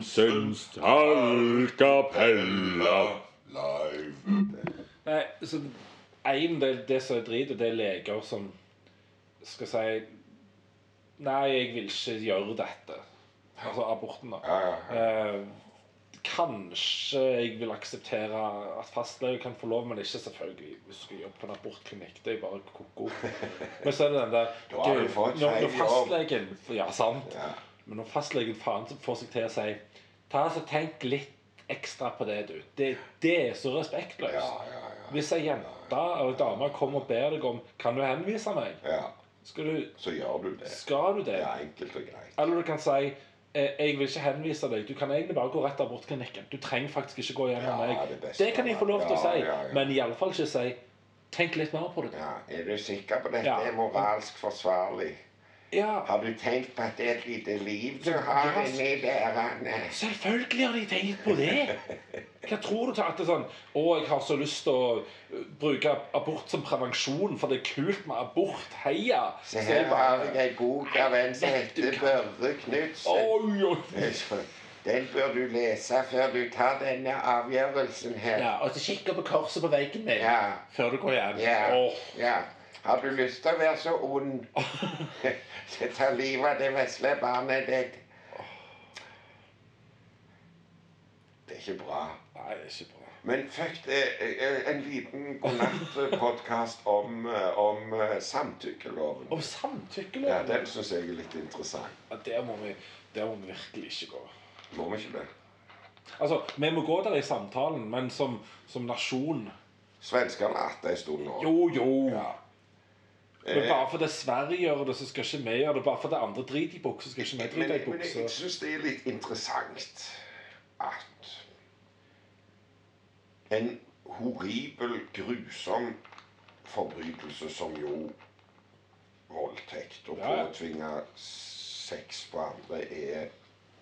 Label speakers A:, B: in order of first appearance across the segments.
A: Høie Johansens tallkapella live.
B: Nei, så en, del det som er drit, det er leger som skal si Nei, jeg vil ikke gjøre dette. Altså aborten, da.
C: Ja, ja,
B: Eh, kanskje jeg vil akseptere at fastlege kan få lov, men ikke selvfølgelig hvis du skal jobbe på en abortklinikk. Det er bare ko-ko. Men så er det den der
C: Du har du, fått
B: når,
C: jobb
B: når fastlegen Ja, sant. Men når fastlegen faen får seg til å si Ta altså Tenk litt ekstra på det, du. Det, det er så respektløst.
C: Ja, ja, ja.
B: Hvis ei jente eller dame kommer og ber deg om Kan du henvise meg,
C: ja.
B: skal du,
C: Så gjør du det.
B: skal du det?
C: Ja, enkelt og greit.
B: Eller du kan si eh, jeg vil ikke henvise deg. Du kan egentlig bare gå rett til abortklinikken. Du trenger faktisk ikke gå gjennom meg.
C: det beste
B: Det kan jeg få lov til å si,
C: ja, ja.
B: men iallfall ikke si Tenk litt mer på det.
C: Ja, er du sikker på dette
B: Ja.
C: er moralsk forsvarlig?
B: Ja,
C: Har du tenkt på at det er et lite liv du har
B: Ja.
C: inni? Anne?
B: selvfølgelig har de tenkt på det. Hva tror du til at det er sånn Å, jeg har så lyst til å bruke abort som prevensjon, for det er kult med abort. Heia!
C: Se her har jeg en bok av en som heter Børre Knutsen. Den bør du lese før du tar denne avgjørelsen her.
B: Ja, og så kikker på korset på veggen min
C: Ja.
B: før du går hjem.
C: Ja.
B: Oh.
C: ja. Har du lyst til å være så ond? Ta livet av det vesle barnet ditt. Det er ikke bra.
B: Nei, det er ikke bra.
C: Men fuck det. eh, En liten godnatt-podkast om, eh, om eh, samtykkeloven.
B: Om samtykkeloven
C: Ja, Den syns jeg er litt interessant.
B: Ja, der må vi, der må vi virkelig ikke gå.
C: Må vi ikke det?
B: Altså, Vi må gå der i samtalen, men som, som nasjon
C: Svenskene har hatt det en stund nå.
B: Jo, jo.
C: Ja.
B: Men bare fordi Sverige gjør det, så skal ikke vi gjøre det. Bare fordi andre driter i buksa, skal ikke vi drite i
C: men jeg syns det er litt interessant at en horribel, grusom forbrytelse som jo voldtekt og
B: ja.
C: påtvinge sex på andre er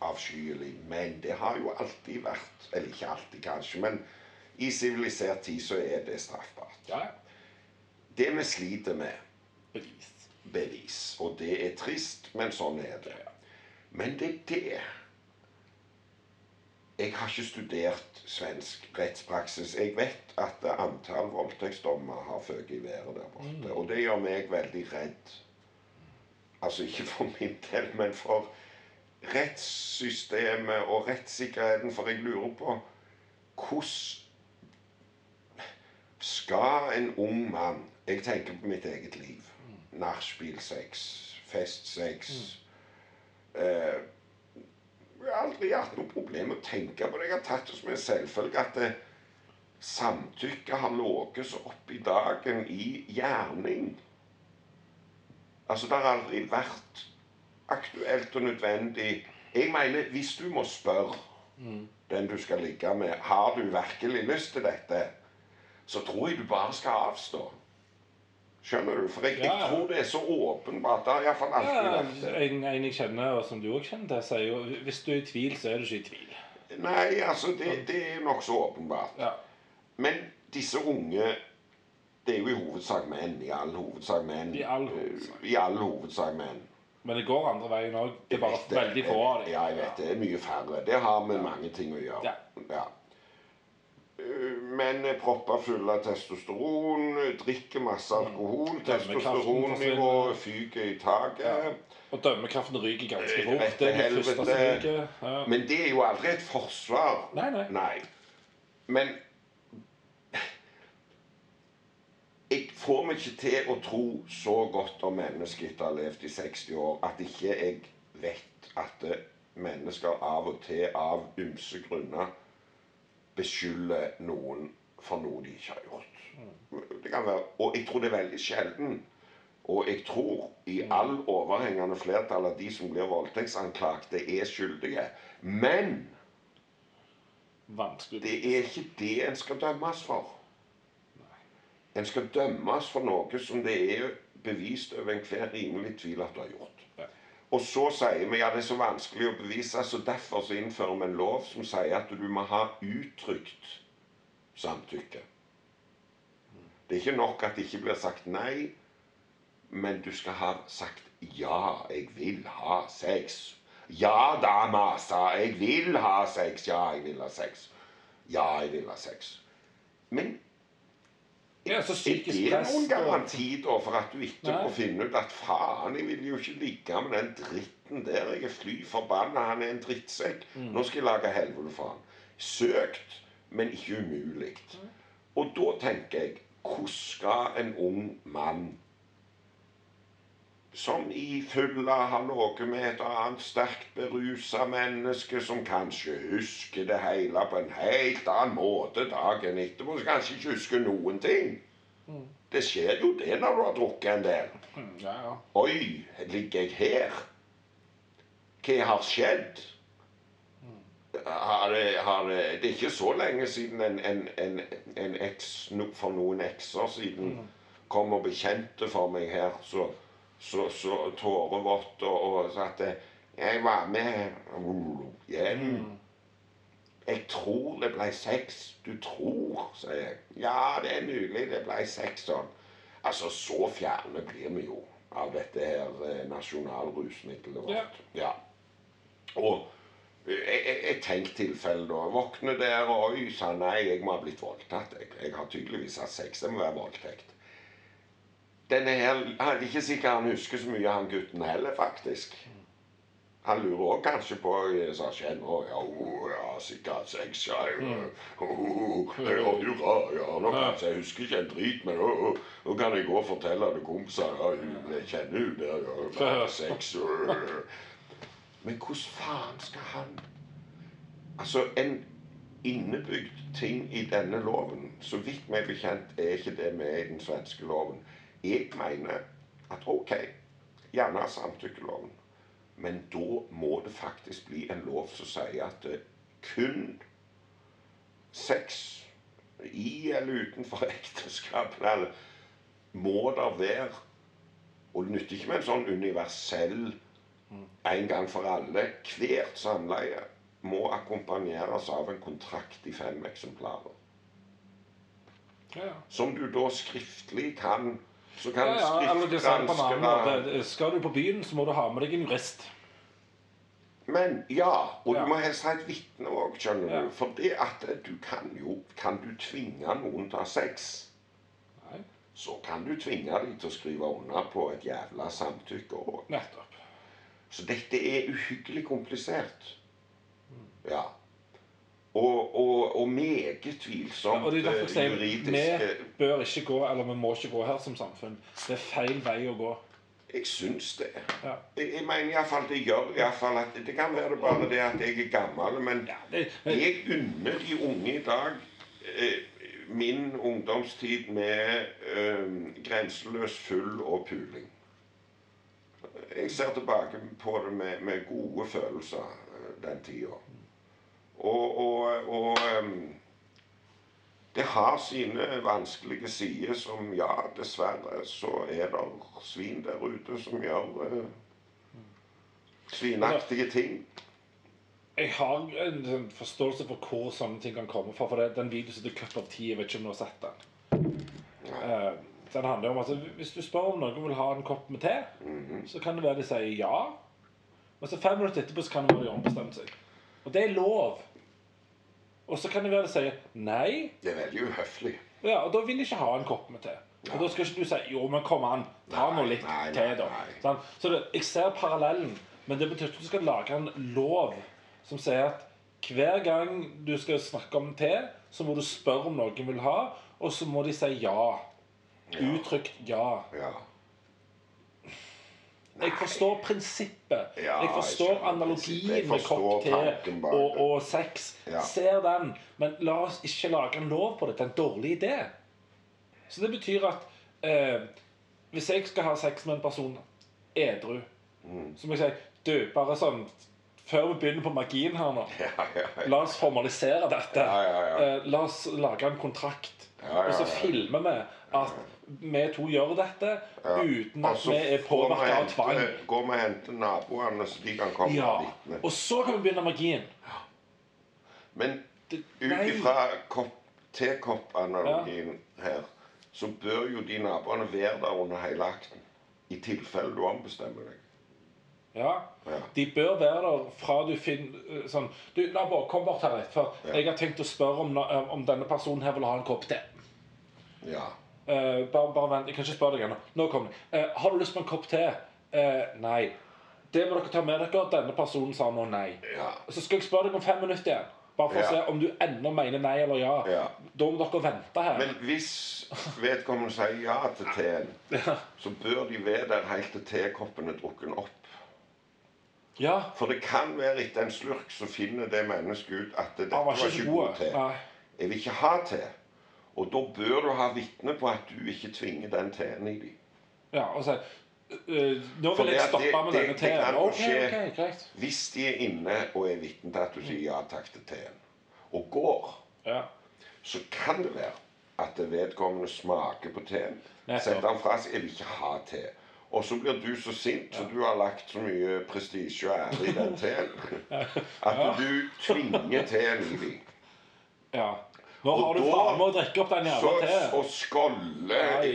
C: avskyelig. Men det har jo alltid vært Eller ikke alltid, kanskje, men i sivilisert tid så er det straffbart.
B: Ja,
C: Det vi sliter med,
B: bevis.
C: bevis. Og det er trist, men sånn er det. Men det er det Jeg har ikke studert svensk rettspraksis. Jeg vet at antall voldtektsdommer har føket i været der borte. Og det gjør meg veldig redd. Altså ikke for min del, men for rettssystemet og rettssikkerheten. For jeg lurer på hvordan skal en ung mann Jeg tenker på mitt eget liv. Nachspielsex, festsex eh, Jeg har aldri hatt noe problem med å tenke på det. Jeg har tatt det som en selvfølge at det, samtykke har ligget så opp i dagen i gjerning. Altså, det har aldri vært aktuelt og nødvendig Jeg mener, hvis du må spørre den du skal ligge med, har du virkelig lyst til dette, så tror jeg du bare skal avstå. Skjønner du? For jeg,
B: Ja, ja.
C: jeg tror det er så åpenbart. Det har iallfall alltid
B: Ja,
C: vært det.
B: en, en jeg kjenner, og som du òg kjenner til, sier jo hvis du er i tvil, så er du ikke i tvil.
C: Nei, altså, det, det er nokså åpenbart.
B: Ja.
C: Men disse unge Det er jo i hovedsak menn. I all hovedsak menn.
B: I all
C: Eh,
B: hovedsak.
C: I all hovedsak menn.
B: Men det går andre veien òg. Det er bare veldig få av dem.
C: Ja, jeg vet det. er mye færre. Det har med mange ting å gjøre.
B: Ja.
C: Ja. Menn er proppa fulle av testosteron, drikker masse alkohol.
B: Dømmekraften
C: Testosteronnivået fyker i taket.
B: Og dømmekraften ryker ganske
C: Eh,
B: fort.
C: rett til helvete.
B: Ja.
C: Men det er jo aldri et forsvar.
B: Nei, nei.
C: Nei. Men jeg får meg ikke til å tro så godt om mennesket etter å ha levd i 60 år at ikke jeg vet at eh, mennesker av og til av ymse grunner beskylder noen for noe de ikke har gjort. Det kan være, og jeg tror det er veldig sjelden. Og jeg tror i all overhengende flertall av de som blir voldtektsanklagte, er skyldige. Men
B: Vanskelig.
C: det er ikke det en skal dømmes for. En skal dømmes for noe som det er bevist over enhver rimelig tvil at du har gjort. Og så sier vi ja, det er så vanskelig å bevise, så derfor så innfører vi en lov som sier at du må ha uttrykt samtykke. Det er ikke nok at det ikke blir sagt nei, men du skal ha sagt ja, jeg vil ha sex. Ja da, masa. Jeg vil ha sex. Ja, jeg vil ha sex. Ja, jeg vil ha sex. Men
B: Ja, så
C: er det noen garanti da for at du etterpå
B: må
C: finner ut at faen, jeg vil jo ikke ligge med den dritten der. Jeg er fly forbanna. Han er en drittsekk.
B: Mm.
C: Nå skal jeg lage helvete for han. Søkt, men ikke umulig.
B: Mm.
C: Og da tenker jeg Hvordan skal en ung mann som i har noe med et annet sterkt berusa menneske som kanskje husker det hele på en helt annen måte dagen etterpå, som kanskje ikke husker noen ting. Det skjer jo det når du har drukket en del.
B: Mm, Ja, ja.
C: Oi, ligger jeg her? Hva har skjedd? Har det, har det, det er ikke så lenge siden en, en, en, en eks, for noen ekser siden kom og bekjente for meg her, så, så, så tårevått og, og så at eh, jeg var med igjen. Jeg tror det ble sex. Du tror, sier jeg. Ja, det er mulig det ble sex sånn. Altså, så fjerne blir vi jo av dette her eh, nasjonalrusmiddelet vårt.
B: Ja.
C: Ja. Og et jeg tenker tilfelle da. Våkne der og oi sa nei, jeg må ha blitt voldtatt. Jeg, jeg har tydeligvis hatt sex. Det må være voldtekt. Denne her, Han er ikke sikkert han husker så mye, han gutten heller, faktisk. Han lurer òg kanskje på hva som har skjedd nå. Ja, oh, ja, sikkert sex, ja. ja. Oh, ja, hurra, ja. Nå kanskje jeg husker ikke en drit, men oh, oh, nå kan jeg gå og fortelle det kompiser. Ja, jeg kjenner hun der, ja. hatt sex. oh. Men hvordan faen skal han Altså, en innebygd ting i denne loven, så vidt meg bekjent, er ikke det med i den svenske loven. Jeg mener at OK, gjerne samtykkeloven. Men da må det faktisk bli en lov som sier at kun sex i eller utenfor ekteskapet må det være Og det nytter ikke med en sånn universell en gang for alle. Hvert samleie må akkompagneres av en kontrakt i fem eksemplarer.
B: Ja, ja.
C: Som du da skriftlig kan Så kan
B: Ja, ja, eller det sier på en annen måte. Skal du på byen, så må du ha med deg en jurist.
C: Men ja, og
B: Ja.
C: du må helst ha et vitne òg, skjønner
B: Ja.
C: du. For det at du kan jo Kan du tvinge noen til å ha sex,
B: Nei,
C: så kan du tvinge dem til å skrive under på et jævla samtykke òg. Så dette er uhyggelig komplisert. Ja. Og, og, og meget tvilsomt
B: Og det er derfor jeg
C: juridisk.
B: vi
C: eh,
B: bør ikke gå, eller vi må ikke gå her som samfunn. Det er feil vei å gå.
C: Jeg syns det.
B: Ja.
C: Jeg, jeg mener iallfall det gjør i hvert fall at Det kan være det bare det at jeg er gammel, men
B: Det,
C: jeg unner de unge i dag eh, min ungdomstid med eh, grenseløs full og puling. Jeg ser tilbake på det med, med gode følelser eh, den tida. Og, og, og em, det har sine vanskelige sider som ja, dessverre så er det svin der ute som gjør eh, svinaktige ting.
B: jeg har en forståelse for hvor sånne ting kan komme fra. For det, den videoen som heter Cup of Tea, jeg vet ikke om du har sett den. Eh, den handler om at Hvis du spør om noen vil ha en kopp med te, så kan det være de sier ja. Men så fem minutter etterpå så kan det være de ombestemmer seg. Og det er lov. Og så kan det være de sier nei.
C: Det er veldig uhøflig.
B: Ja, og da vil de ikke ha en kopp med te. Og da skal ikke du si jo, men kom an, ta nå litt
C: nei,
B: te, da. Sånn? Så det, jeg ser parallellen, men det betyr ikke at du skal lage en lov som sier at hver gang du skal snakke om te, så må du spørre om noen vil ha, og så må de si ja. Uttrykt ja.
C: Ja.
B: Jeg forstår prinsippet.
C: Ja,
B: jeg forstår
C: jeg
B: analogien
C: jeg forstår med
B: kopp te og, og sex.
C: Ja.
B: Ser den. Men la oss ikke lage en lov på det. Det er en dårlig idé. Så det betyr at eh, hvis jeg skal ha sex med en person edru,
C: Mm.
B: så må jeg si Du, bare sånn Før vi begynner på magien her nå,
C: Ja,
B: la oss formalisere dette. Eh, la oss lage en kontrakt. Og så filmer vi at vi to gjør dette
C: Ja.
B: uten at
C: altså,
B: vi er påvirka av tvang.
C: Går vi og henter naboene, så de kan komme
B: Ja.
C: og vitne.
B: Og så kan vi begynne magien.
C: Men
B: Det,
C: ut ifra kopp- tekopp-analogien her, så bør jo de naboene være der under hele akten. I tilfelle du ombestemmer deg.
B: Ja.
C: Ja.
B: De bør være der fra du finner sånn Du, nabo, kom bort her litt, for
C: Ja.
B: jeg har tenkt å spørre om, om denne personen her vil ha en kopp te.
C: Ja.
B: Eh, bare, bare vent, jeg kan ikke spørre deg ennå. Nå kommer det. Eh, har du lyst på en kopp te? Eh, nei. Det må dere ta med dere. Denne personen sa nå nei.
C: Ja.
B: Så skal jeg spørre deg om fem minutter igjen. Bare for å se om du ennå mener nei eller ja. Da må dere vente her.
C: Men hvis vedkommende sier ja til teen,
B: Ja.
C: så bør de være der helt til tekoppen er drukken opp.
B: ja.
C: For det kan være etter en slurk så finner det mennesket ut at dette
B: var
C: var
B: var ikke
C: ikke god. te. Jeg vil ikke ha te. Og da bør du ha vitne på at du ikke tvinger den teen i dem.
B: Ja, altså, så, nå vil jeg stoppe
C: det-
B: med
C: det-
B: denne teen.
C: kan jo
B: Ok,
C: skje.
B: ok, greit.
C: Hvis de er inne og er vitne til at du sier ja takk til teen, og går,
B: Ja.
C: så kan det være at det vedkommende smaker på teen. Setter han fra seg 'Jeg vil ikke ha te'. Og så blir du så sint, så du har lagt så mye prestisje og ære i den teen, at du tvinger teen i dem.
B: ja. Nå har du faen meg å drikke opp den
C: Så
B: jævla teen.
C: Og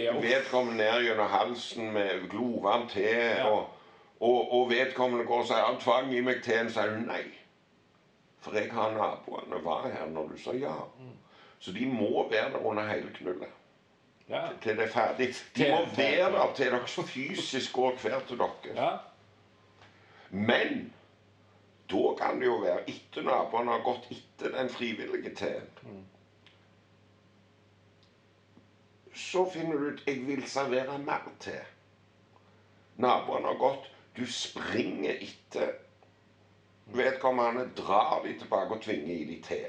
B: ja.
C: vedkommende ned gjennom halsen med glovarm te,
B: Ja.
C: og, og, og vedkommende går og sier 'Han tvang i meg teen', sier du nei. For jeg har naboene var her når du sa ja. Så de må være der under hele knullet.
B: Ja.
C: Til det er ferdig. De må være der til dere fysisk går hver til dere.
B: ja.
C: Men da kan det jo være etter naboene har gått etter den frivillige teen. Så finner du ut 'jeg vil servere mer te'. Naboen har gått. Du springer etter. Vedkommende drar de tilbake og tvinger i de te.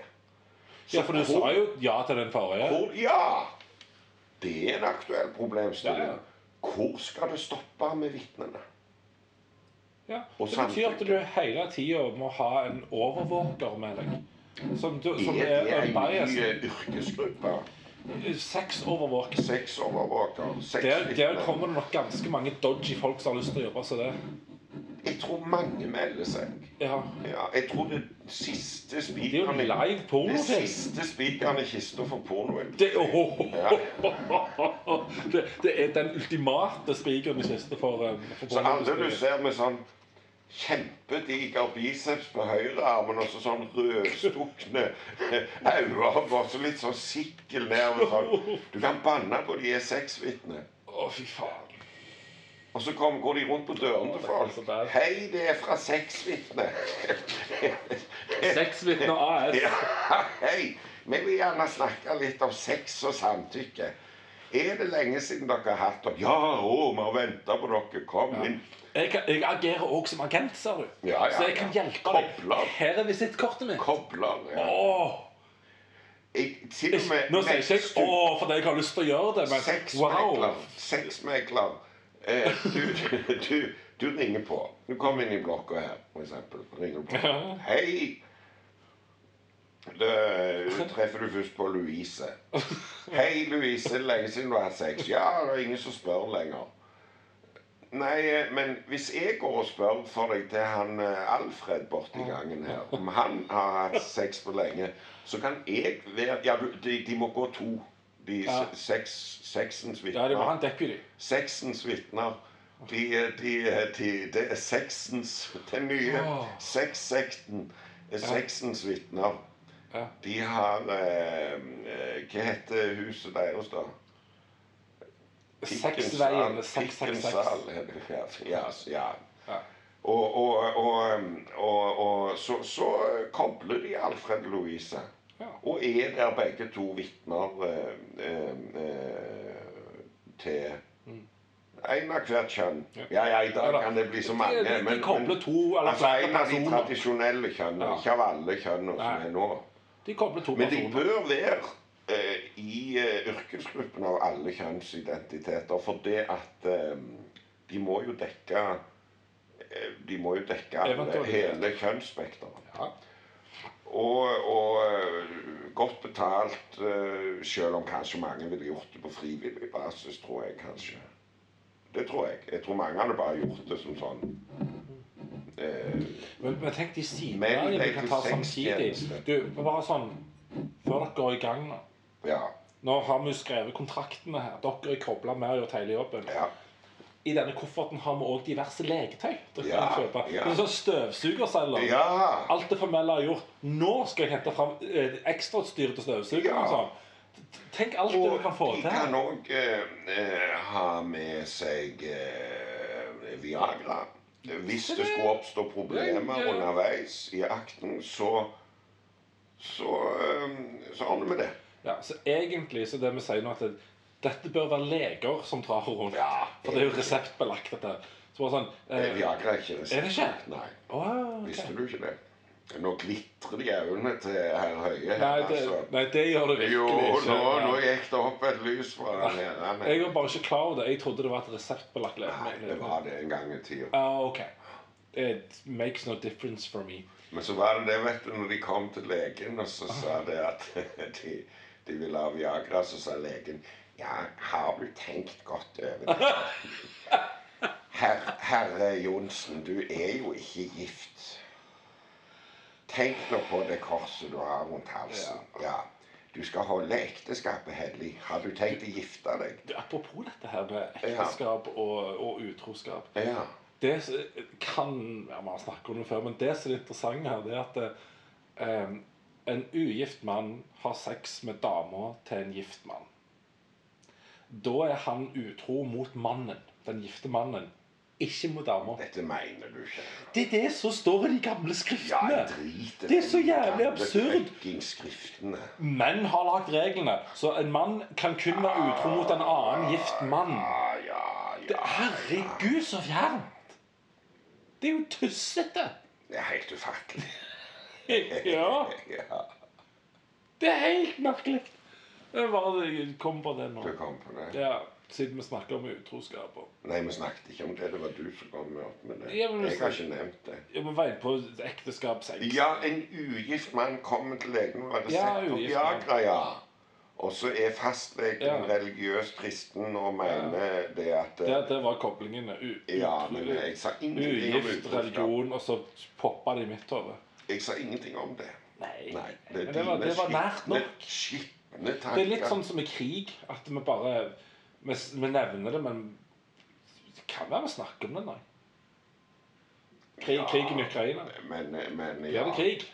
C: Så
B: ja, for du sa jo ja til den forrige.
C: hvor, ja! Det er en aktuell problemstilling.
B: Ja, ja.
C: Hvor skal det stoppe med vitnene?
B: Ja.
C: Og
B: Det betyr at du hele tida må ha en overvåker med deg. Som, du, som
C: Det
B: er
C: er en ny eh, yrkesgruppe.
B: Sexovervåker.
C: Sexovervåker.
B: Der,
C: Sexvitner.
B: der kommer det nok ganske mange dodgy folk som har lyst til å jobbe som det.
C: Jeg tror mange melder seg.
B: Ja.
C: Ja, jeg tror det siste
B: Det er jo
C: spikeren Det siste spikeren i kista for pornoen.
B: Det, oh,
C: Ja.
B: det, det er den ultimate spikeren i kista for, um, for
C: Så alle du ser med sånn kjempediger biceps på høyrearmen og så sånn rødstukne øyne Bare så litt sånn sikkel nedover sånn. Du kan banne på de er sexvitner.
B: Å, fy faen.
C: Og så kom, går de rundt på dørene til folk. Hei, det er fra sexvitne.
B: Sexvitne AS.
C: Ja, hei. Vi vil gjerne snakke litt om sex og samtykke. Er det lenge siden dere har hatt det? Ja, å, vi har venta på dere. Kom inn.
B: Jeg, jeg agerer òg som agent, sa du.
C: Ja, ja,
B: Så jeg kan
C: ja.
B: hjelpe deg.
C: Kobler.
B: Her er visittkortet mitt.
C: Kobler. Ja.
B: Åh,
C: Jeg, til og med
B: Nå sier ikke jeg
C: ikke
B: 'å' fordi jeg har lyst til å gjøre det, men
C: Sexmegler.
B: wow.
C: Sexmegler. Eh, du, du, du ringer på. Du kommer inn i blokka her, for eksempel. Ringer på. Hei. Da treffer du først på Louise. Hei, Louise. Lenge siden du har hatt sex. Ja, det er ingen som spør lenger. Nei, eh, men hvis jeg går og spør for deg til han eh, Alfred borti gangen her, om han har hatt sex for lenge, så kan jeg være Ja, du, de, de må gå to. De
B: Ja.
C: se- sex, sexens
B: Ja, det
C: vitner.
B: han deputy.
C: Sexens vitner. De, de, de, det er sexens Den nye
B: oh.
C: sexsekten sexens vitner.
B: Ja.
C: De har eh, eh, Hva heter huset deres, da?
B: Seks
C: Pikkensal,
B: 666.
C: er det. Ja, ja.
B: Ja.
C: Og, og, og, og, så, så kobler de Alfred Louise.
B: Ja.
C: Og er der begge to vitner eh, eh, eh, til en av hvert kjønn. Ja, ja, i dag
B: da.
C: kan det bli så
B: De-
C: mange.
B: de- men, kobler to
C: altså, En av de tradisjonelle kjønnene, ikke av alle kjønnene som er nå.
B: De kobler to
C: Men de
B: personer.
C: bør være eh, i eh, yrkesgruppen av alle kjønnsidentiteter, for det at eh, de må jo dekke eh, De må jo dekke alle,
B: Eventualitet.
C: hele kjønnsspekteret.
B: Ja.
C: Og, og eh, godt betalt, eh, selv om kanskje mange ville gjort det på frivillig basis, tror jeg kanskje. Det tror jeg. Jeg tror mange hadde bare gjort det som sånn
B: Men, men tenk de sidene vi kan ta samtidig. Du, bare sånn Før dere går i gang nå.
C: Ja.
B: Nå har vi jo skrevet kontraktene her. Dere er kobla med og gjør hele jobben.
C: ja.
B: i denne kofferten har vi òg diverse leketøy. Dere
C: Ja,
B: kan kjøpe.
C: ja.
B: Sånn støvsugerceller.
C: Ja.
B: Alt det formelle har gjort. Nå skal jeg hente fram eh, ekstrautstyr til støvsugeren.
C: Ja.
B: sånn. Tenk alt det
C: vi
B: du kan få
C: de
B: til.
C: kan òg eh, ha med seg eh, Viagra. Hvis det skulle oppstå problemer underveis i akten, så så, eh, så ordner vi det.
B: Ja, så egentlig så det vi sier nå at det, dette bør være leger som drar rundt.
C: Ja,
B: For det er jo reseptbelagt, dette. Så bare sånn
C: Eh, Viagra er ikke
B: Er det ikke?
C: Nei.
B: Oh, okay.
C: Visste du ikke det? Nå glitrer de øynene til herr Høie
B: Nei, det,
C: altså.
B: nei, det gjør det virkelig
C: Jo,
B: ikke.
C: nå, nå gikk det opp et lys fra den her. Den-
B: Jeg var bare ikke klar over det. Jeg trodde det var et reseptbelagt
C: Nei, det var det en gang i tida.
B: Ah, ok. It makes no difference for me.
C: Men så var det det, vet du, når de kom til legen, og så sa det at de, de ville ha Viagra, så sa legen Ja, har du tenkt godt over det? Herre, herre Johnsen, du er jo ikke gift. Tenk nå på det korset du har rundt halsen. Ja. Du skal holde ekteskapet hellig. Har du tenkt å gifte deg?
B: Du, Apropos dette her med ekteskap og, og utroskap.
C: Ja.
B: Det kan ja, Man har snakket om det før, men det som er interessant her, det er at um, en ugift mann har sex med dama til en gift mann. Da er han utro mot mannen, den gifte mannen, ikke mot damer.
C: Dette mener du ikke.
B: Det er det som står i de gamle
C: Ja,
B: skriftene.
C: jeg driter
B: Det er så jævlig absurd. Menn har lagd reglene, så en mann kan kun være utro mot en annen gift mann.
C: Ja, ja, ja.
B: herregud, så fjernt! Det er jo tussete.
C: Det er helt ufattelig.
B: Ja,
C: Ja,
B: det er helt merkelig. Jeg bare kom på det nå.
C: du kom på det.
B: Ja, Siden vi snakker om utroskap. og-
C: Nei, vi snakket ikke om det. Det var du som kom med opp med det.
B: Ja, men
C: Jeg har ikke nevnt det.
B: Ja, men var inne på ekteskap, sex.
C: Ja, en ugift mann kommer til legen og hadde
B: Ja,
C: sett på. Viagra, ja. Og så er fastlegen
B: Ja.
C: religiøst kristen og mener det at
B: Det, det var koblingen.
C: Ja, men jeg sa ingenting om utroskap.
B: religion, og så poppa det i mitt hode.
C: Jeg sa ingenting om det.
B: Nei,
C: Nei,
B: Det, det var, det var nært nok.
C: Skitne tanker.
B: Det er litt sånn som i krig, at vi bare Vi, vi nevner det, men det kan være vi snakker om det, nei. Krig,
C: Ja.
B: Krigen i Ukraina.
C: Men, men
B: Blir
C: ja.
B: det krig?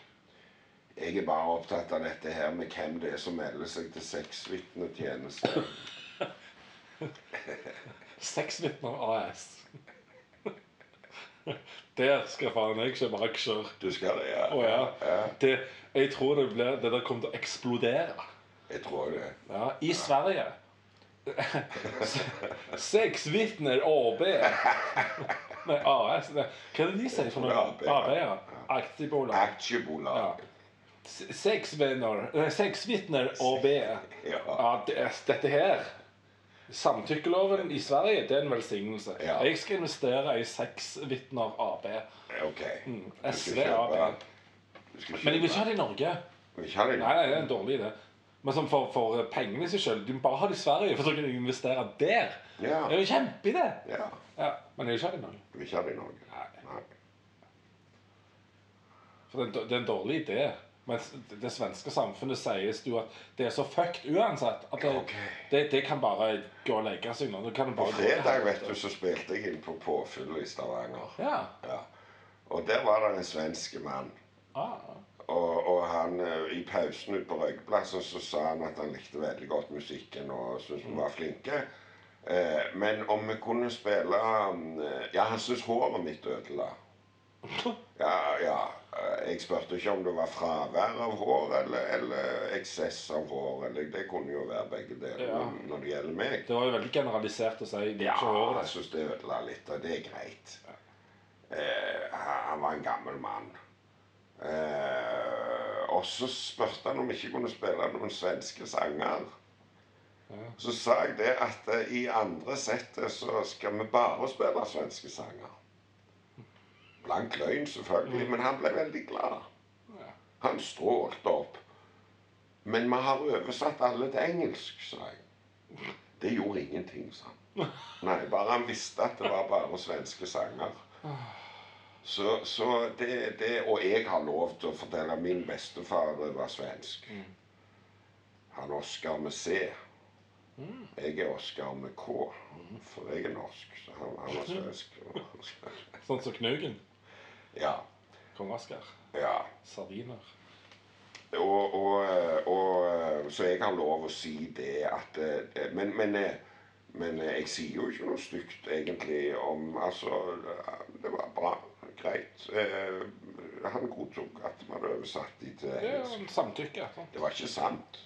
C: Jeg er bare opptatt av dette her med hvem det er som melder seg til sexvitnetjeneste.
B: Sexvitner AS. Der skal faen jeg kjøpe aksjer.
C: Du skal det, ja?
B: Å ja.
C: ja.
B: Det, jeg tror det, blir, det der kommer til å eksplodere.
C: Jeg tror det.
B: Ja, I Sverige. Sexvitner AB. Nei, AS. Hva er det de sier for noe?
C: AB, ja.
B: AB, ja. Aktiebolag.
C: Aksjebolag.
B: S- Sexvenner eh, Sexvitner AB.
C: Ja.
B: Ja, det, dette her Samtykkeloven i Sverige det er en velsignelse.
C: Ja.
B: Jeg skal investere i Sexvitner AB.
C: Ok.
B: Mm,
C: Du skal
B: SV AB. Men jeg vil ikke ha det i Norge. Nei, det er en dårlig idé. Men sånn for, for pengene i seg sjøl Du må bare ha det i Sverige, for så kan du investere der.
C: Ja.
B: Det er jo kjempeidé.
C: ja.
B: Ja, men jeg vil ikke ha det i Norge.
C: Du vil ikke ha det i Norge?
B: Nei.
C: Nei.
B: For det er en, det er en dårlig idé. Mens det svenske samfunnet sies jo at det er så fucked uansett. At det,
C: Ok.
B: det, det kan bare gå og legge seg nå.
C: På fredag vet du, så spilte jeg inn på påfyllet i Stavanger.
B: Ja.
C: Ja. Og der var det en svensk mann.
B: Ah.
C: Og, og han, eh, i pausen ute på røykeplassen så sa han at han likte veldig godt musikken og syntes vi var flinke. Eh, men om vi kunne spille eh, Ja, han syntes håret mitt ødela. Ja, ja. eh, Jeg spurte ikke om det var fravær av hår eller, eller eksess av hår. Eller, det kunne jo være begge deler
B: Ja.
C: når- det gjelder meg.
B: Det var jo veldig generalisert å si. Det
C: Ja,
B: ikke håret
C: jeg
B: ditt.
C: syns det ødela litt, og det er greit. Eh, han var en gammel mann. Eh, og så spurte han om vi ikke kunne spille noen svenske sanger.
B: Ja.
C: Så sa jeg det at eh, i andre settet så skal vi bare spille svenske sanger. Blank løgn, selvfølgelig, men han ble veldig glad.
B: Ja.
C: Han strålte opp. Men vi har oversatt alle til engelsk, sa jeg. Det gjorde ingenting, sa han. Nei, bare han visste at det var bare svenske sanger. Så, så det, det Og jeg har lov til å fortelle at min bestefar var svensk. Han Oskar med C. Jeg er Oskar med K, for jeg er norsk. Så han, han var svensk.
B: Sånn som Knaugen?
C: Ja.
B: Kong Oskar?
C: ja.
B: Sardiner.
C: Og, og, og, så jeg har lov å si det at Men, men, men jeg sier jo ikke noe stygt egentlig om Altså, det var bra. Greit. Eh, Han godtok at vi hadde oversatt de til
B: Det er jo
C: engelsk.
B: en samtykke. Sant?
C: Det var ikke sant.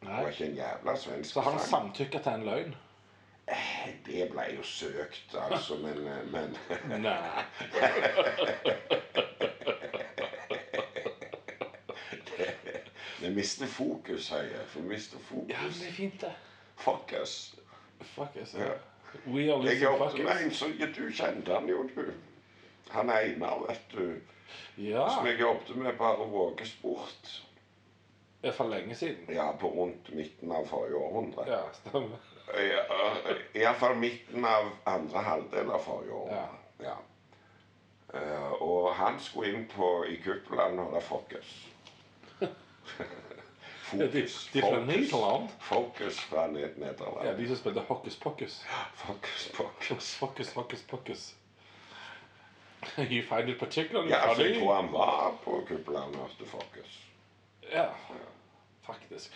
C: Det
B: Nei.
C: var ikke en jævla svensk
B: Så han
C: sang.
B: samtykker til en løgn?
C: Det ble jo søkt, altså, men, eh, men
B: Nei.
C: Vi mister fokus, Høie. Vi mister
B: Ja, men
C: fokus.
B: det er fint, det.
C: Fuck us.
B: Fuck us.
C: Ja.
B: We are
C: Jeg
B: losing
C: jobbet
B: fuck
C: med en som ja, Du kjente han jo, du. Han Einar, vet du.
B: Ja.
C: Som jeg jobbet med på Are Våge Sport.
B: Det er for lenge siden.
C: Ja, på rundt midten av forrige århundre.
B: Ja, stemmer.
C: Ja, Iallfall midten av andre halvdel av forrige århundre. Ja. Eh, og han skulle inn på i kuppelen og det fokus.
B: Ja,
C: Fokus. Fokus. Fokus fra Ned- Nederland.
B: Ja, de som spilte Hokus Pokus.
C: Fokus, Pokus.
B: fokus. fokus, Pokus. You find it particularly
C: Ja, funny? jeg tror han var på kuppelen hos The Fokus.
B: Ja, faktisk.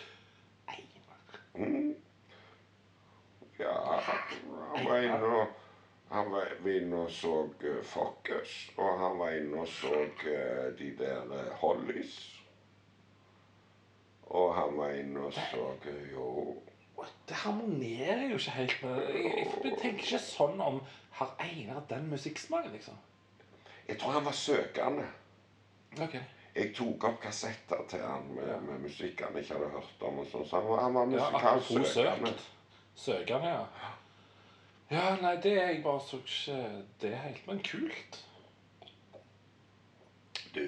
C: Mm. Ja, han var inne og han var inne og så eh, Focus, og han var inne og så eh, de der uh, Hollies. Og han var inne og så eh, Jo
B: Det harmonerer jo ikke helt med Jeg, jeg tenker ikke sånn om Har Einar den musikksmaken, liksom?
C: Jeg tror han var søkende.
B: Okay.
C: Jeg tok opp kassetter til han med, med musikk han ikke hadde hørt om. og sånn, så han han var musikalsk
B: ja,
C: søkende.
B: Søkende, ja. Ja, nei, det jeg bare så ikke det helt. Men kult.
C: Du,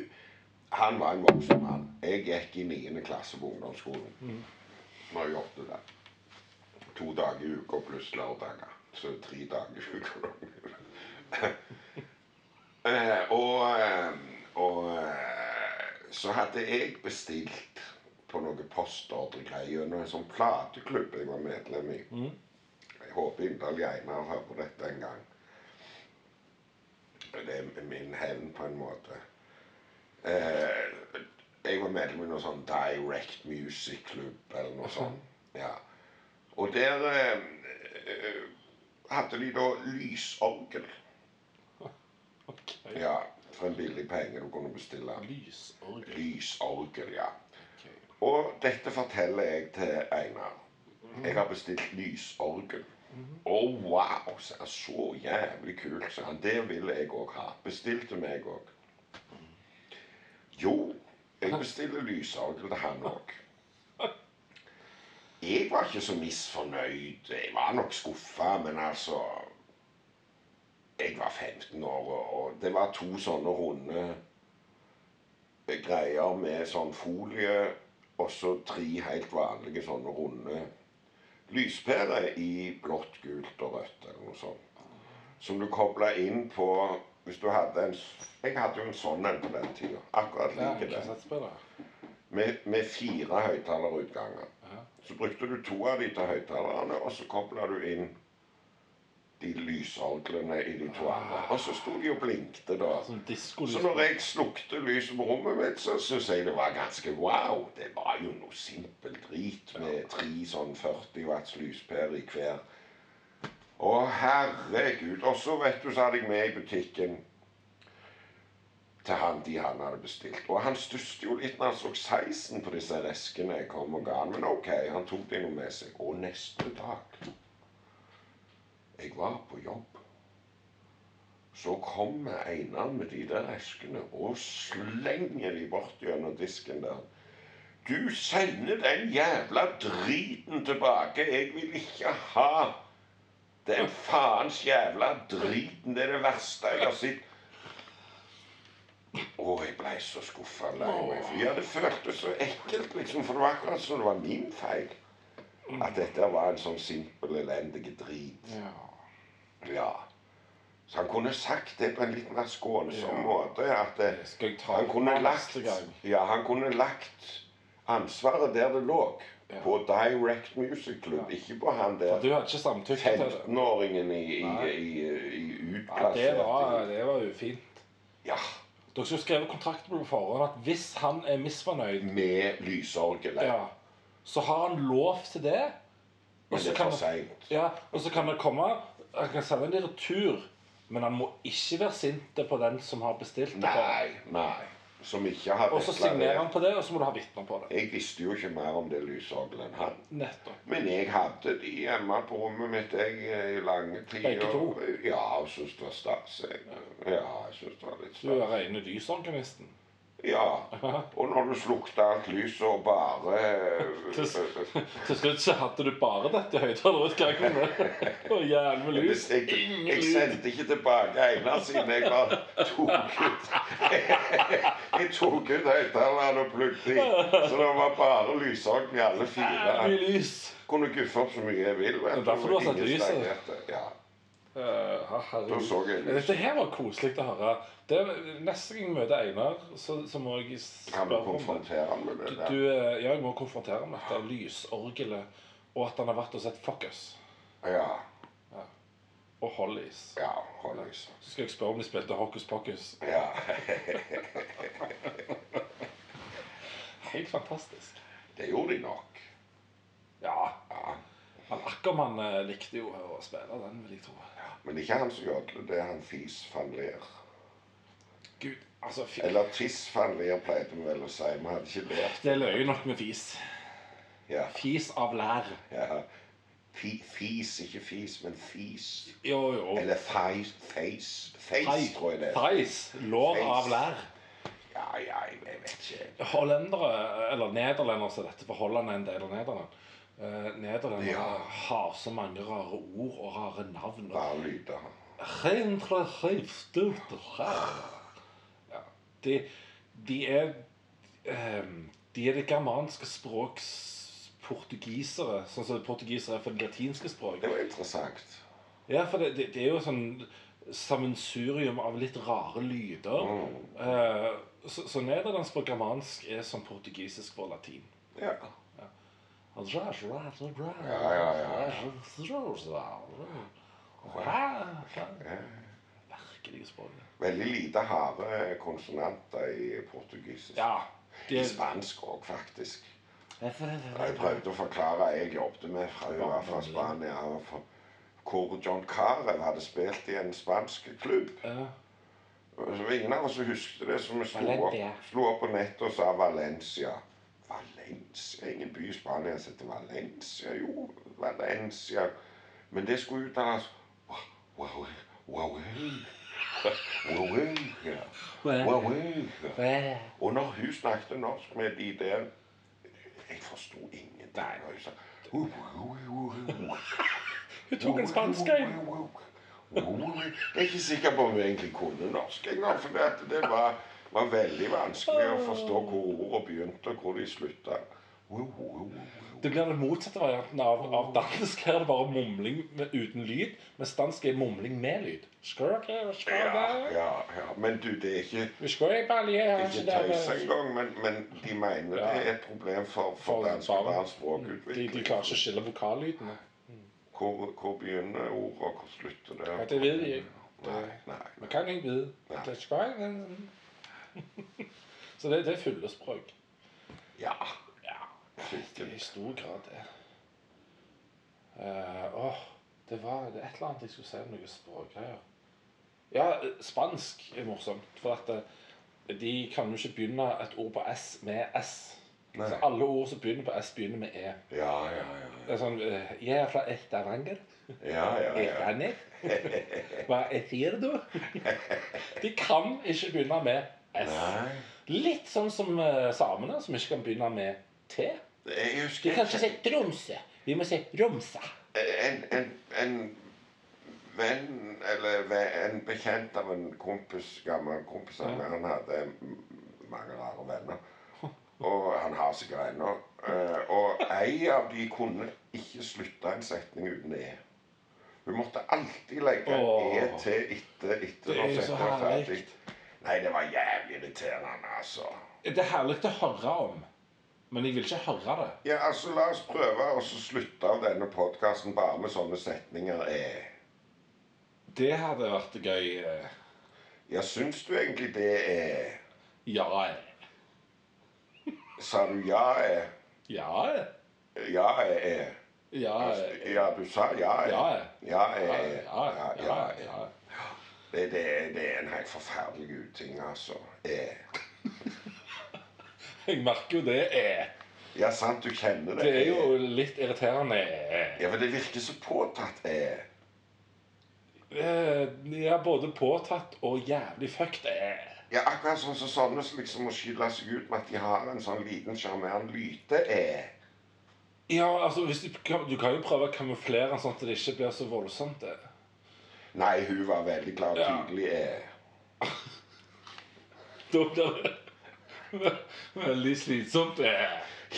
C: han var en voksen mann. Jeg gikk i 9. klasse på ungdomsskolen. Når jeg jobbet der. To dager i uka pluss lørdager. Så tre dager i uka. Eh, og eh, og eh, så hadde jeg bestilt på noe postordregreier gjennom en sånn plateklubb jeg var medlem i. Jeg håper inderlig Einar hører dette en gang. Det er min hevn på en måte. Eh, jeg var medlem i noe sånn Direct Music-klubb eller noe sånt. Ja. Og der eh, hadde de da lysorgel.
B: Ok.
C: Ja, for en billig penge du kunne bestille.
B: Lysorgel.
C: Lysorgel, ja.
B: Okay.
C: Og dette forteller jeg til Einar. Jeg har bestilt lysorgel. Å, wow! sa han. Så jævlig kult, sa han. Det vil jeg òg ha. Bestilte meg òg. Jo, jeg bestiller lysorgel til han òg. Jeg var ikke så misfornøyd. Jeg var nok skuffa, men altså Jeg var 15 år, og- det var to sånne runde greier med sånn folie, og så tre helt vanlige sånne runde lyspærer i blått, gult og rødt eller noe sånt. Som du kobla inn på hvis du hadde en Jeg hadde jo en sånn en på den tida. Akkurat like den. Med, med fire høyttalerutganger. Så brukte du to av de til høyttalerne, og så kobla du inn de lysorglene i andre. Og så sto de og blinkte, da.
B: Sånn.
C: Så når jeg slukte lyset på rommet mitt, så syns jeg det var ganske wow. Det var jo noe simpelt drit med tre sånn 40 watts lyspærer i hver. Å, herregud. Og så, vet du, så hadde jeg med i butikken til han de han hadde bestilt. Og han stusset jo litt når han så sizen på disse reskene jeg kom og ga han. Men OK, han tok det jo med seg. Og neste dag Jeg var på jobb. Så kommer Einar med de der eskene og slenger de bort gjennom disken der. Du sender den jævla driten tilbake. Jeg vil ikke ha den faens jævla driten. Det er det verste jeg har sett. Å, jeg ble så skuffa ja, det føltes så ekkelt, liksom. For det var akkurat som det var min feil. At dette var en sånn simpel, elendig drit.
B: Ja.
C: Ja. Så han kunne sagt det på en litt mer skånsom
B: Ja.
C: måte. At det,
B: jeg ta
C: han kunne lagt? Ja, han kunne lagt ansvaret der det lå. På Direct Music Club, ikke på han der
B: For du hadde ikke samtykke til det.
C: 15-åringen i, i, i, i
B: Ja, det var, det var ufint.
C: Ja,
B: Dere skulle skrevet kontrakt på forhånd at hvis han er misfornøyd,
C: med lysorgelet.
B: ja, så har han lov til det.
C: Men
B: så
C: det er
B: kan
C: for
B: det-
C: seint.
B: Ja, og så kan det komme Han kan sende en i retur, men han må ikke være sint på den som har bestilt det.
C: Nei, nei. Som ikke har
B: Og så signerer han på det, og så må du ha vitner på det.
C: Jeg visste jo ikke mer om det lysorgelet enn han.
B: Nettopp.
C: Men jeg hadde de hjemme på rommet mitt jeg, i lange tider.
B: Begge to?
C: Ja, og syntes det var stas. Ja, jeg synes det var litt
B: Du er
C: stas.
B: rene lysorganisten.
C: Ja. Og når du slukte alt lyset og bare
B: Til, til slutt så hadde du bare dette høyttalerutgangen. Og jævlig med lys.
C: jeg, jeg, jeg sendte ikke tilbake ene siden jeg bare tok ut Jeg tok ut høyttaleren og plugget i. Så det var bare lysorgen i alle fire.
B: Lys.
C: Kunne guffe opp så mye jeg vil. vet
B: Det er derfor du har
C: sett
B: lyset.
C: Ja.
B: Uh,
C: Da så jeg lyset.
B: Dette her var koselig å høre. Det, neste gang jeg møter Einar, så, så må jeg
C: Kan
B: spørre
C: du
B: om det.
C: konfrontere ham med det
B: Du, du, eh, ja, jeg må konfrontere med dette lysorgelet, og at han har vært og sett Fuck Us.
C: Ja.
B: og Hollies.
C: Ja, hold lyset.
B: Så skal jeg spørre om de spilte Hocus Pocus.
C: Ja.
B: Helt fantastisk.
C: Det gjorde de nok.
B: Ja.
C: Ja.
B: Ackermann eh, likte jo å spille den, vil jeg tro.
C: Men det er ikke han som gjør det er han Fis van Leer.
B: Gud, altså fy.
C: Eller Tiss van Leer pleide vi vel å si. Vi hadde ikke lært.
B: Det løy nok med fis.
C: Ja.
B: Fis av lær.
C: ja. Fi, fis, ikke fis, men fis.
B: Jo, jo.
C: Eller feis Feis, face tror jeg det er.
B: Feis. Lår
C: Feis.
B: av lær.
C: Ja, ja, jeg vet ikke.
B: Hollendere, eller nederlendere som dette, for Holland er en del av Nederland. Uh, Nederlendere
C: Ja.
B: har så mange rare ord og rare navn.
C: Rare lyder.
B: Ja. De, de er um, De er det germanske språks portugisere, sånn som portugisere er for det latinske språket.
C: Det var interessant.
B: Ja, for det, det, det er jo sånn sammensurium av litt rare lyder. Eh, så, så nederlandsk på germansk er som portugisisk for latin.
C: Ja.
B: Ja, Merkelige språk.
C: Veldig lite harde konsonanter i portugisisk.
B: Ja.
C: I spansk òg, faktisk. Jeg prøvde å forklare jeg jobbet med fra hun var fra Spania. for- Hvor John Carew hadde spilt i en spansk klubb.
B: ja.
C: Så ingen av oss husket det, så vi slo opp, slo opp på nettet og sa Valencia. Valencia? Ingen by i Spania som heter Valencia. Jo, Valencia. Men det skulle uttales Wow, wow, wow, wow, wow. Og når hun snakket norsk med de der Jeg forsto ingenting. Hun sa.
B: Hun tok en spansk en.
C: Jeg er ikke sikker på om hun egentlig kunne norsk. engang. for det, det var, veldig vanskelig å forstå hvor ordene begynte og hvor de slutta.
B: Det blir den motsatte varianten av, av dansk. Her er det bare mumling med, uten lyd, mens dansk er mumling med lyd. Skrøke,
C: Ja, ja, ja. Men du, det er ikke,
B: Det er
C: ikke tøys engang. Men, men de mener
B: Ja.
C: det er et problem for, for
B: For
C: danske barns språkutvikling.
B: de klarer ikke å skille vokallydene.
C: Hvor, hvor begynner ordet, og hvor slutter det?
B: Ja, det vet jeg ikke.
C: Nei, nei.
B: Man kan ikke vide.
C: Nei.
B: Det Så det, det er fyllespråk.
C: Ja.
B: Ja, det er i stor grad det. Eh, åh, det var det er et eller annet jeg skulle si om noen språkgreier. Ja, spansk er morsomt. For at eh, de kan jo ikke begynne et ord på S med S.
C: Nei.
B: Så alle ord som begynner på S, begynner med E.
C: Ja, ja, ja.
B: Det er sånn eh, Jeg er fra Estavanger.
C: Ja, ja, ja.
B: Hva sier du? De kan ikke begynne med.
C: Nei.
B: Litt sånn som eh, samene, som ikke kan begynne med T.
C: Jeg
B: De
C: husker
B: kan ikke si Tromsø. Vi må si Romsa.
C: en, en, en venn, eller ve- en bekjent av en kompis, gammel kompis av meg, han hadde m- mange rare venner. Og han har sikkert ennå. Eh, Og ei av de kunne ikke slutte en setning uten e. Hun måtte alltid legge
B: Åh.
C: e til etter, etter
B: Det er jo så herlig.
C: Nei, det var jævlig irriterende, altså.
B: Det er herlig å høre om. Men jeg vil ikke høre det.
C: Ja, altså, la oss prøve å slutte av denne podkasten bare med sånne setninger. Eh.
B: Det hadde vært gøy. eh.
C: Ja, syns du egentlig det er
B: Ja, eh.
C: Sa du ja, eh?
B: Ja, eh.
C: Ja, eh?
B: Ja, eh.
C: Ja, du sa ja, eh?
B: Ja, eh.
C: Ja, eh.
B: Ja,
C: eh?
B: ja, ja,
C: ja,
B: ja.
C: Det, det, det er en helt forferdelig uting, altså. Eh.
B: Jeg merker jo det. eh.
C: Ja, sant, du kjenner det.
B: Det er jo litt irriterende.
C: Ja, for det virker så påtatt. Eh.
B: Eh, Ja, både påtatt og jævlig fucked. eh.
C: Ja, akkurat sånn som sånne som liksom må skylde seg ut med at de har en sånn liten sjarmerende lyte. Eh.
B: Ja, altså, hvis du, kan, du kan jo prøve å kamuflere den sånn at det ikke blir så voldsomt. eh.
C: Nei, hun var veldig klar og
B: Ja.
C: tydelig. Eh.
B: Da blir det ve- veldig slitsomt. eh.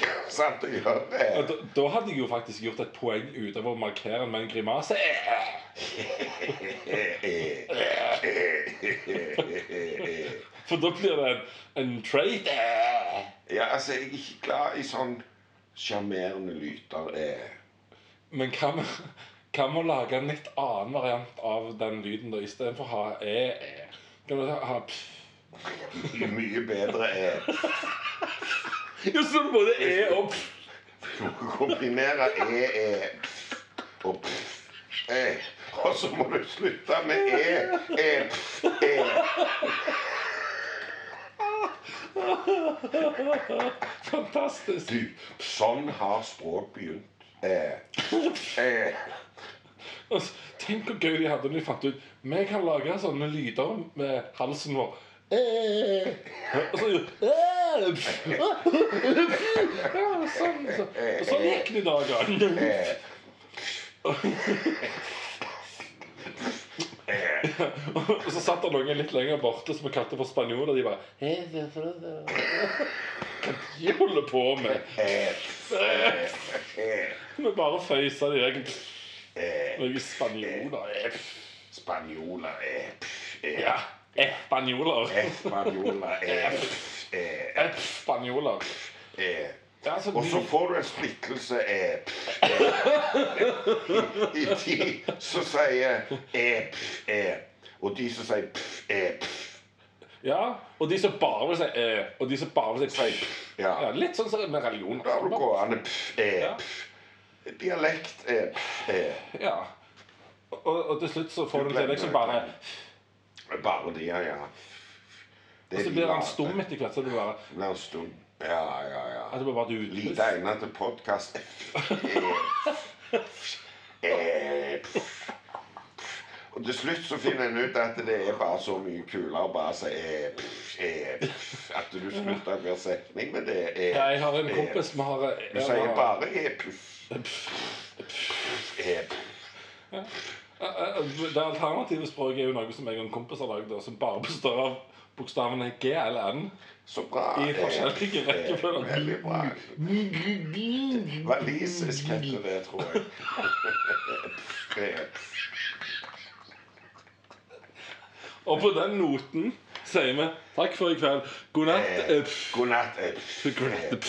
C: Ja, sant å gjør
B: Ja,
C: Eh.
B: Da, da hadde jeg jo faktisk gjort et poeng ut av å markere den med en grimase. eh. For da blir det en, en trait. eh.
C: Ja, altså, jeg er ikke glad i sånn sjarmerende lyter. Eh.
B: Men hva vi, kan vi lage en litt annen variant av den lyden da, istedenfor å ha e, e? Kan vi ha pff?
C: Mye, bedre e.
B: Jo, så både e og pff.
C: Kombinere e, e og pff, e. Og så må du slutte med e, e, pff, e.
B: Fantastisk.
C: Du, sånn har språk begynt. Eh, eh.
B: Og så- Tenk hvor gøy de hadde når de fant ut Vi kan lage sånne lyder med halsen vår. Eh. Og så, eh. Ja, sånn, så, og sånn gikk det i dag. da. Og så satt det noen litt lenger borte som vi kalte for spanjoler. De bare Hva de holder på med? Vi bare føysa de vekk.
C: Eh.
B: Noen spanjoler.
C: Eh, eh.
B: Ja. Spanjoler.
C: Spanjoler eh, pff, eh,
B: Spanjoler.
C: eh.
B: Altså,
C: Og så får du en splittelse eh, eh, i de som sier eh, eh, og de som sier pff, eh.
B: Ja, og de som bare vil si eh, og de som bare vil si pff.
C: ja.
B: Ja, litt sånn som med religion.
C: Da du gående pff, eh,
B: Ja.
C: Dialekt er, eh.
B: Ja. Og, og til slutt så får
C: Du
B: du til liksom bare
C: Bare det, ja. Det
B: Og så blir han stum etter hvert. Så du bare
C: Blir han stum. Ja, ja, ja.
B: at det blir bare du
C: Lite egnet til podkast. Og til slutt så finner en ut at det er bare så mye kulere å bare si pff, eh, At du slutter hver setning med det.
B: Ja, jeg har en kompis som har
C: Du sier bare puff. Eh, puff.
B: Det alternative språket er jo noe som jeg og en kompis har lagd, som bare består av bokstavene G eller N.
C: Så bra.
B: I
C: eh,
B: forskjellige
C: eh,
B: rekkefølger.
C: Veldig bra. Walisisk heter det, tror jeg. Eh,
B: Og på den noten sier vi takk for i kveld. God natt.
C: eh,
B: eh.
C: God natt. eh,
B: God natt.